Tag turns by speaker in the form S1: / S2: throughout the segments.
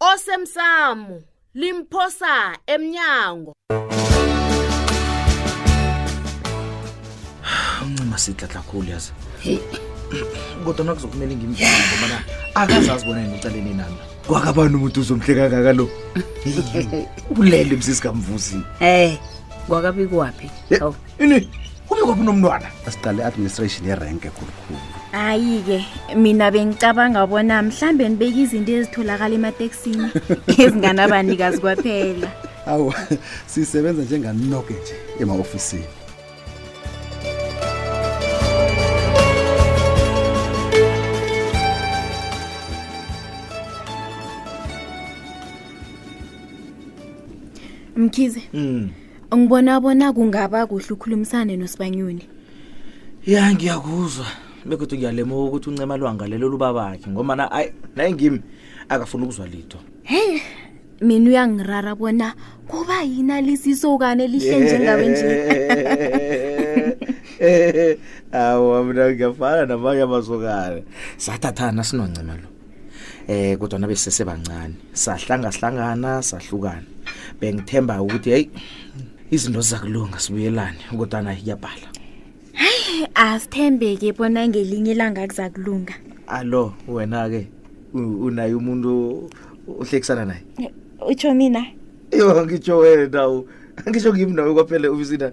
S1: osemsamo limphosa emnyango
S2: uncima sidla dlakhulu yazi kodwa nakuzokumele ngimngobana akazazi bona yena ucaleni nami kwakabani umuntu uzomhle kangaka lo ulele msisikamvusi
S3: um kwakabi kwaphi
S2: ini kube kwaphi nomntwana
S4: asiqale administration yerenke khulukhulu
S5: hayi-ke mina bengicabanga bona mhlambe nibeka izinto ezitholakala emateksini ezinganabanikazi kwaphela
S4: awu sisebenza njenganoke nje ema-ofisini
S5: mkhize
S2: mm.
S5: ngibona bona kungaba kuhle ukhulumisane nosibanyoni
S2: ya ngiyakuzwa begoda ngiyalemuka ukuthi uncema lwanga lelo lubabakhe ngomana ayi naye ngimi akafuni ukuzwa litho
S5: heyi mina uyangirara bona kuba yini alisisokane lihle njengawe nje
S2: awa mina ngiyafana namanye amasokane sathathana sinoncema lo eh kodwa nabe sisesebancane sahlanga sihlangana sahlukana bengithemba ukuthi hey izinto zizakulunga sibuyelane kodwa naye kuyabhala hayi
S5: asithembeke bona ngelinye ilanga kuzakulunga
S2: alo wena ke unaye umuntu ohlekisana naye
S5: utsho mina
S2: yho ngitsho wena ngisho ngimnawe kwaphela ubisina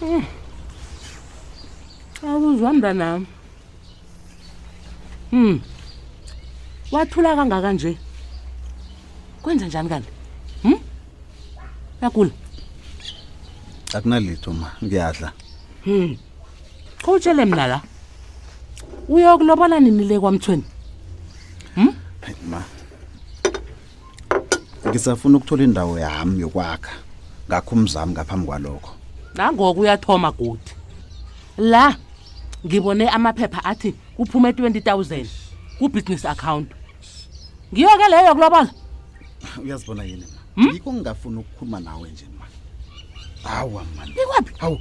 S2: Hmm.
S6: awuzwa mntanami um hmm. wathula kangaka nje kwenza njani kanti um hmm? yagula
S4: akunalitho ma ngiyadla
S6: um khowutshele mna la uyokulobola ninile kwamthweni
S4: um ma ngisafuna ukuthola indawo yami yokwakha ngakho umzami ngaphambi kwalokho
S6: nangoku uyathoma godi la ngibone amaphepha athi kuphume 20000 ku-business account ngiyo ke leyo kulobola
S4: uyazibona yini hmm? yikho ngingafuni ukukhuluma nawe nje ma hawa mani
S6: ikwaphi
S4: hawu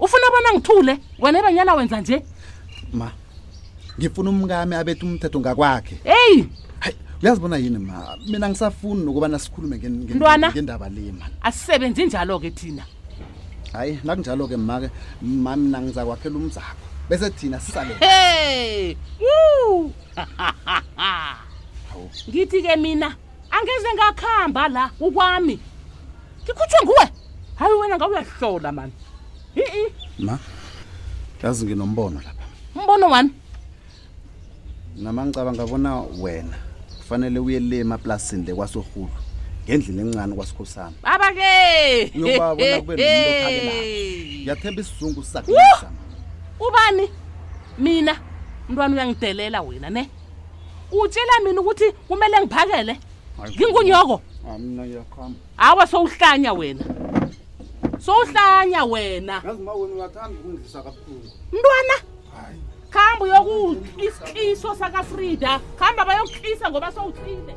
S6: ufuna bona ngithule wena ebanyana wenza nje
S4: ma ngifuna umkami abethe umthetho ngakwakhe
S6: heyi
S4: hayi uyazi bona yini ma mina ngisafuni nokubana sikhulume ngen- ngen-
S6: Ntwana.
S4: ngendaba le mani
S6: asisebenzi njalo-ke thina
S4: hayi nakunjalo-ke make ma mina ngizakwakhela umzako bese thina sisale
S6: hey Woo! ngithi-ke mina angeze ngakuhamba la ukwami ngikhutshwe nguwe hayi wena ngabe uyahlola mani i-i
S4: ma yazi nginombono lapha
S6: umbono wani
S4: nama ngicabanga bona wena kufanele uye le emaplasini le kwasorhulu ngendlini encane kwasikhosana
S6: baba-ke
S4: uyoba bona kube nomuntu ophake lapho ngiyathemba isizungu sisaqinisa
S6: ubani mina mntwana uyangidelela wena ne utshela mina ukuthi kumele ngiphakele ngingunyoko awa sowuhlanya wena sowuhlanya wena mntwana khamba uyokuhlisa isikhiso sakafrida khamba bayokuhlisa ngoba sowuthile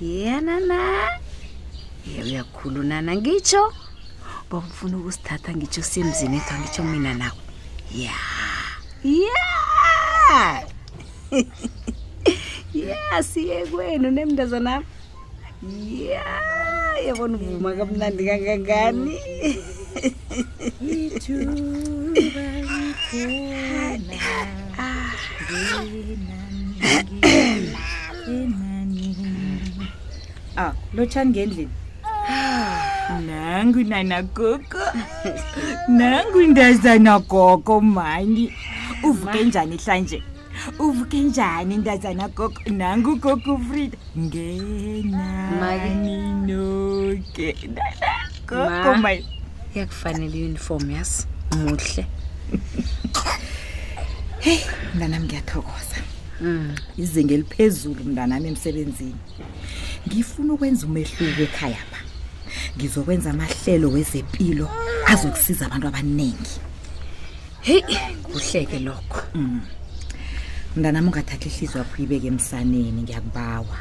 S5: yenana uyakhulunana ngitsho bawufuna ukusithatha ngitsho semzini ethu angitsho mina nawo ya ya ya siye kwenu nemntazanam ya yabona uvuma kamnandi kangangani
S3: aw lotshani ngendlini nangu nana gogo nangu ndazana gogo mani uvuke njani hlanje uvuke njani ndazana gogo nangu gogo frida ngenaninoke gogo
S5: Ma.
S3: mai
S5: iyakufanele i-uniform yasi muhle
S3: heyi mntanam ngiyathokoza
S5: mm.
S3: izinga eliphezulu mntanami emsebenzini ngifuna ukwenza umehluko ekhaya pha ngizokwenza amahlelo wezempilo azokusiza abantu abaningi
S5: heyi kuhleke lokho mm.
S3: mntanami ungathatha ihliziyo yakho uyibeke emsaneni ngiyakubawa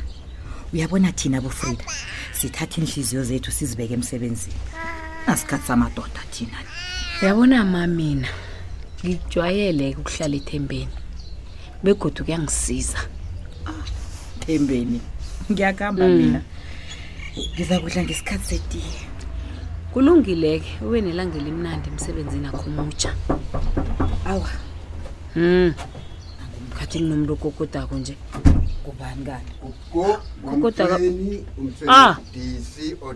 S3: uyabona thina bofrida sithatha iinhliziyo zethu sizibeke emsebenzini asikhathi samadoda thina
S5: uyabona ma mina ngijwayele ukuhlala ethembeni begodu kuyangisiza
S3: thembeni ngiyakuhamba Mm. mina ngiza kudla ngesikhathi setiye
S5: kulungile-ke ube nelanga elimnandi emsebenzini akho omutsha
S3: awa
S5: um khathi kunomuntu okokodako nje
S3: ngubani kanti Go,
S5: Kokoda ka-
S7: umfeni, umfeni, Ah. DC or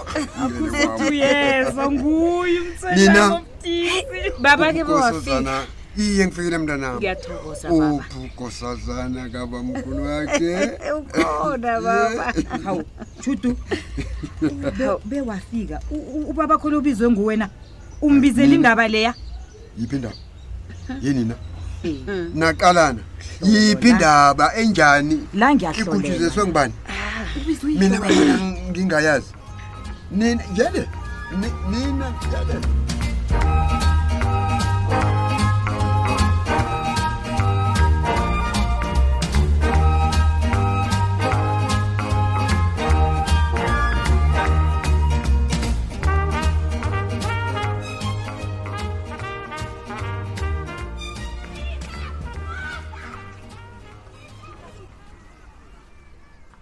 S3: uyezwa nguye
S7: Nina.
S3: umthelelomtisi
S5: Baba ke
S7: bowafika. Ubhukosazana. iye ngifikile mntanami
S5: Ngiyathokoza, baba.
S7: ubhukosazana kabamkhulu wakhe
S5: ukhona baba
S3: hawu judu be- bewafika U- u- ubaba khona ubizwe nguwena umbizela indaba leya
S7: yiphi indaba yini na naqalana yiphi indaba enjani
S3: la
S7: ngiyahlolelaikhuthuzeswe ngibani mina bana ngingayazi nina jele nina jele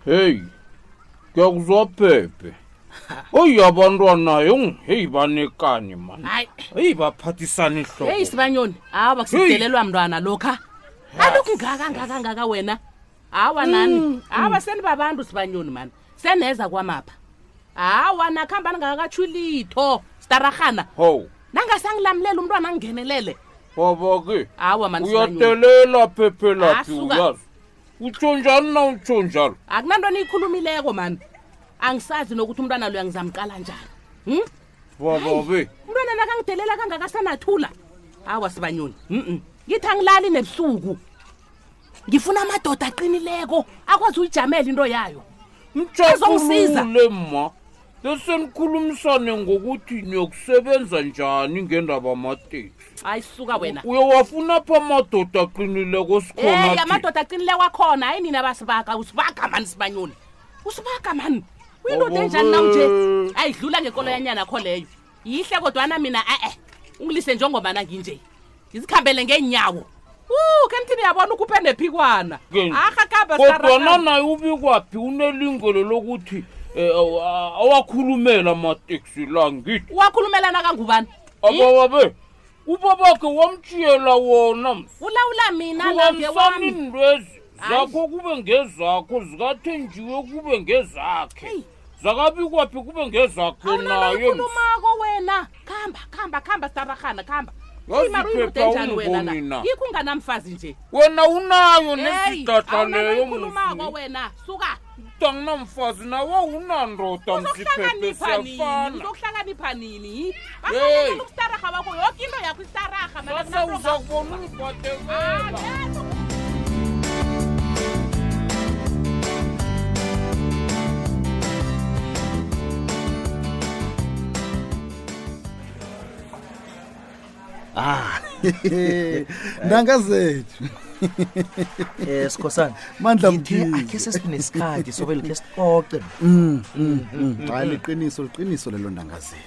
S8: heyi kuyakuzophephe oyi abantwana yong heyi banekani mani
S6: hayi
S8: heyi baphathisana
S6: heyi
S8: ihloko
S6: sibanyoni hawa kusidelelwa mntwana lokha alokhu ngaka ngaka ngaka wena hawa nani hawa senibabantu sibanyoni mani seneza kwamapha hawa nakuhamba ningakakatshwi litho stararhana
S8: ho
S6: nangasangilamulela umntwana angingenelele
S8: babake
S6: hawa mani
S8: uyadelela phephelaphi
S6: Ah, suka.
S8: uyazi utsho njalo na utsho njalo
S6: akunanto niyikhulumileko mani angisazi nokuthi umntwana loyo angizamqala njani hm?
S8: babake
S6: umntwana nakangidelela kangakasanathula hawa sibanyoni mm ngithi angilali nebusuku ngifuna amadoda aqinileko akwazi uyijamela into yayo Azongisiza.
S8: mjaqulule ma bese nikhulumisane ngokuthi niyokusebenza njani ngendaba amateksi
S6: hayi suka wena
S8: uyowafuna phi amadoda aqinileko
S6: eyi
S8: sikhona thi?
S6: amadoda aqinile kwakhona hayi nina basibaka usibaga mani sibanyoni usibaga mani uyindoda
S8: Baba
S6: enjani na nje
S8: we.
S6: ayidlula ngekolo yanyana kho leyo yihle kodwana mina e-e ungilise njengobana nginje ngizikhambele ngeenyawo u kemthini yabona ukuphe nephikwana arhakaba
S8: kodwana naye ubikwaphi unelingelo lokuthi eh, aw- a- awakhulumela amateksi la ngithi
S6: uwakhulumelana kangubani
S8: abababe ubabakhe wamtshiyela wona
S6: ulawula mina la
S8: nge
S6: wami ungamsanindwezi
S8: zakho kube ngezakho zikathenjiwe kube ngezakhe zakabikwaphi kube ngezakhe naye
S6: mkhulumako wena khamba khamba khamba sarahana khamba Yaziphepha
S8: ungiboni na?
S6: yikho unganamfazi nje
S8: wena unayo
S6: Hey,
S8: nesidada awunalo leyo
S6: ikhulumako
S8: mfuni
S6: wena suka
S8: tanginamfazi nawe unandoda msiphephe
S6: uzokuhlakanipha nini
S8: siyafana
S6: uzokuhlakanipha nini bafanele ukusitaraha bakho yoke into yakho isitaraha
S8: sasa
S6: uzakubona
S8: ulibhadekela
S6: ah
S4: ntanga zethu
S2: um sikhosana
S4: Mandla
S2: ngithe
S4: Mkhize.
S2: akhe sesinesikhathi sobe likhe sicoce
S4: Mm, mm, mm. hayi liqiniso liqiniso lelo
S2: ndangazethu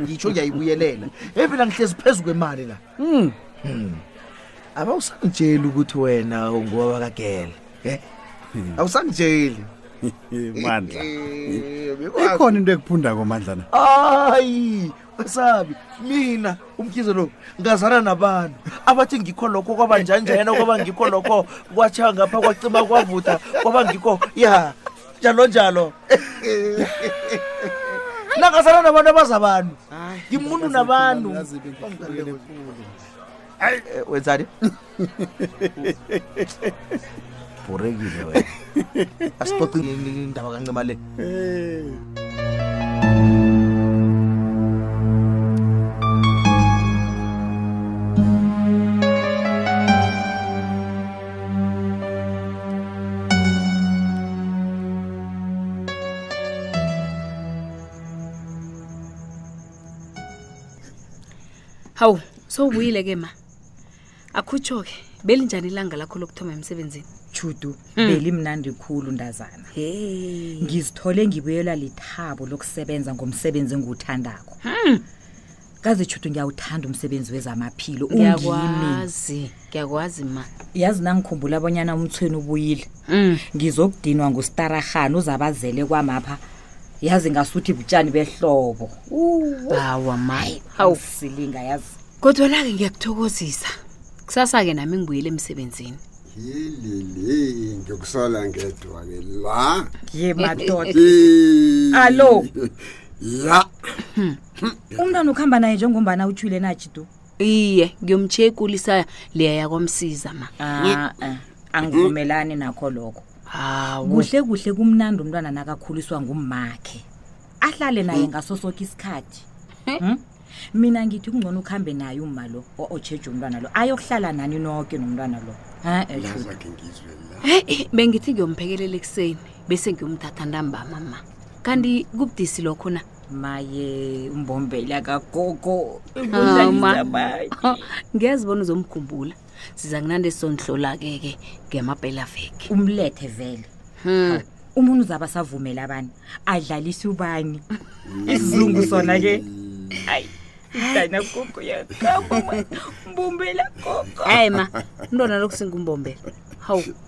S2: ngitsho ngiyayibuyelela evela ngihlezi phezu kwemali la Hmm. Hmm. abawusangitsheli ukuthi wena ungowa kagela e awusangitsheli
S4: mandla ikhona into ekuphunda komandla na
S2: hayi wesabi mina umkhize lo ngazana nabantu abathi ngikho lokho kwaba njanjena kwaba ngikho lokho kwatsha ngapha kwacima kwavutha kwaba ngikho ya njalo njalo nakasala nabantu abaza abantu ngimuntu nabantu Eh, wenzani bhorekile wena asixoxi indaba kancima le
S5: hawu sowubuyile ke ma akhutsho-ke belinjani ilanga lakho lokuthoma emsebenzini
S3: judu Hmm. belimnandi khulu ndazana ngizithole ngibuyelwa lithabo lokusebenza ngomsebenzi engiwuthandako Hmm. kaze tshutu ngiyawuthanda umsebenzi wezamaphilo ungimi
S5: ngiyakwazi ngiyakwazi ma
S3: yazi nangikhumbula abonyana umthweni ubuyile
S5: Mm.
S3: ngizokudinwa ngustararhani uzabazele kwamapha yazi ngasuthi butshani behlobo
S5: hawa mayi hawu
S3: silinga yazi
S5: kodwa lake ngiyakuthokozisa kusasa-ke nami ngibuyele emsebenzini
S7: yilili ngiyokusala ngedwa-ke la
S3: ye madoda Alo.
S7: la
S3: umntwana ukuhamba naye njengombana utshwile najidu
S5: iye ngiyomtshiya ekulisaya leya yakwamsiza ma
S3: Ah, ah, angivumelani nakho lokho
S5: hawu
S3: kuhle kuhle kumnandi umntwana nakakhuliswa ngummakhe ahlale naye ngaso soke isikhathi Hmm? mina ngithi kungcono ukuhambe naye umma lo o- otjheje umntwana lo ayokuhlala nani noke nomntwana lo Ha, eh, Shudu.
S7: lazakhe ngizwe la
S5: Eh, eh, bengithi ngiyomphekelela ekuseni bese ngiyomthatha ntambama ma kanti kubudisi lokho na
S3: maye umbombela kagogo
S5: Hama.
S3: ngiyaz
S5: bona uzomkhumbula siza kunande sonhlolake ke ngemabhela veki
S3: umlethe vele
S5: Hmm.
S3: umuntu uzaba savumela abani adlalise ubani isizungu sona ke hayi idana gogo yakama mbumbela gogo
S5: hayi ma umntwana lokusinga umbombela hawu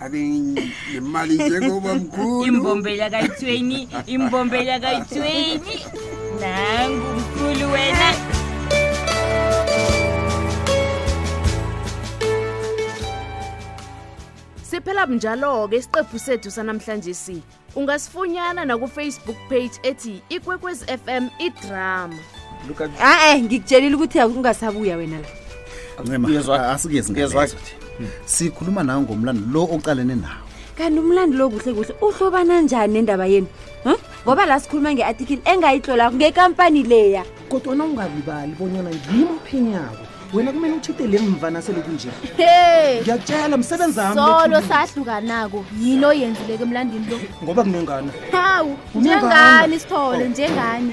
S7: akenemali njengoba mkhulu
S3: imbombe yakayithweni imbombe yakayithweni nangu mkhulu wena
S1: siphela bunjalo-ke isiqephu sethu sanamhlanje si ungasifunyana nakufacebook page ethi ikwekwezi fm idrama
S5: a-e ngikutshelile ukuthi ungasabuya wena la
S4: ncemaasingezingezwa hmm. sikhuluma nawe ngomlando lo ocalene nawo
S5: kanti umlando lo kuhle kuhle uhlobana njani nendaba yenu ngoba la sikhuluma nge-atikili engayitlolako ngekampani leya
S9: kodwana ungalibali bonyana ngimo phenyako wena kumele utshidele emva nasele kunje
S10: he
S9: ngiyakutshela msebenzi wami
S10: solo
S9: lokhuluma.
S10: sahlukanako yini oyenzileke emlandini lo
S9: ngoba kunengana
S10: hawu
S9: Kunengane.
S10: njengani sithole njengani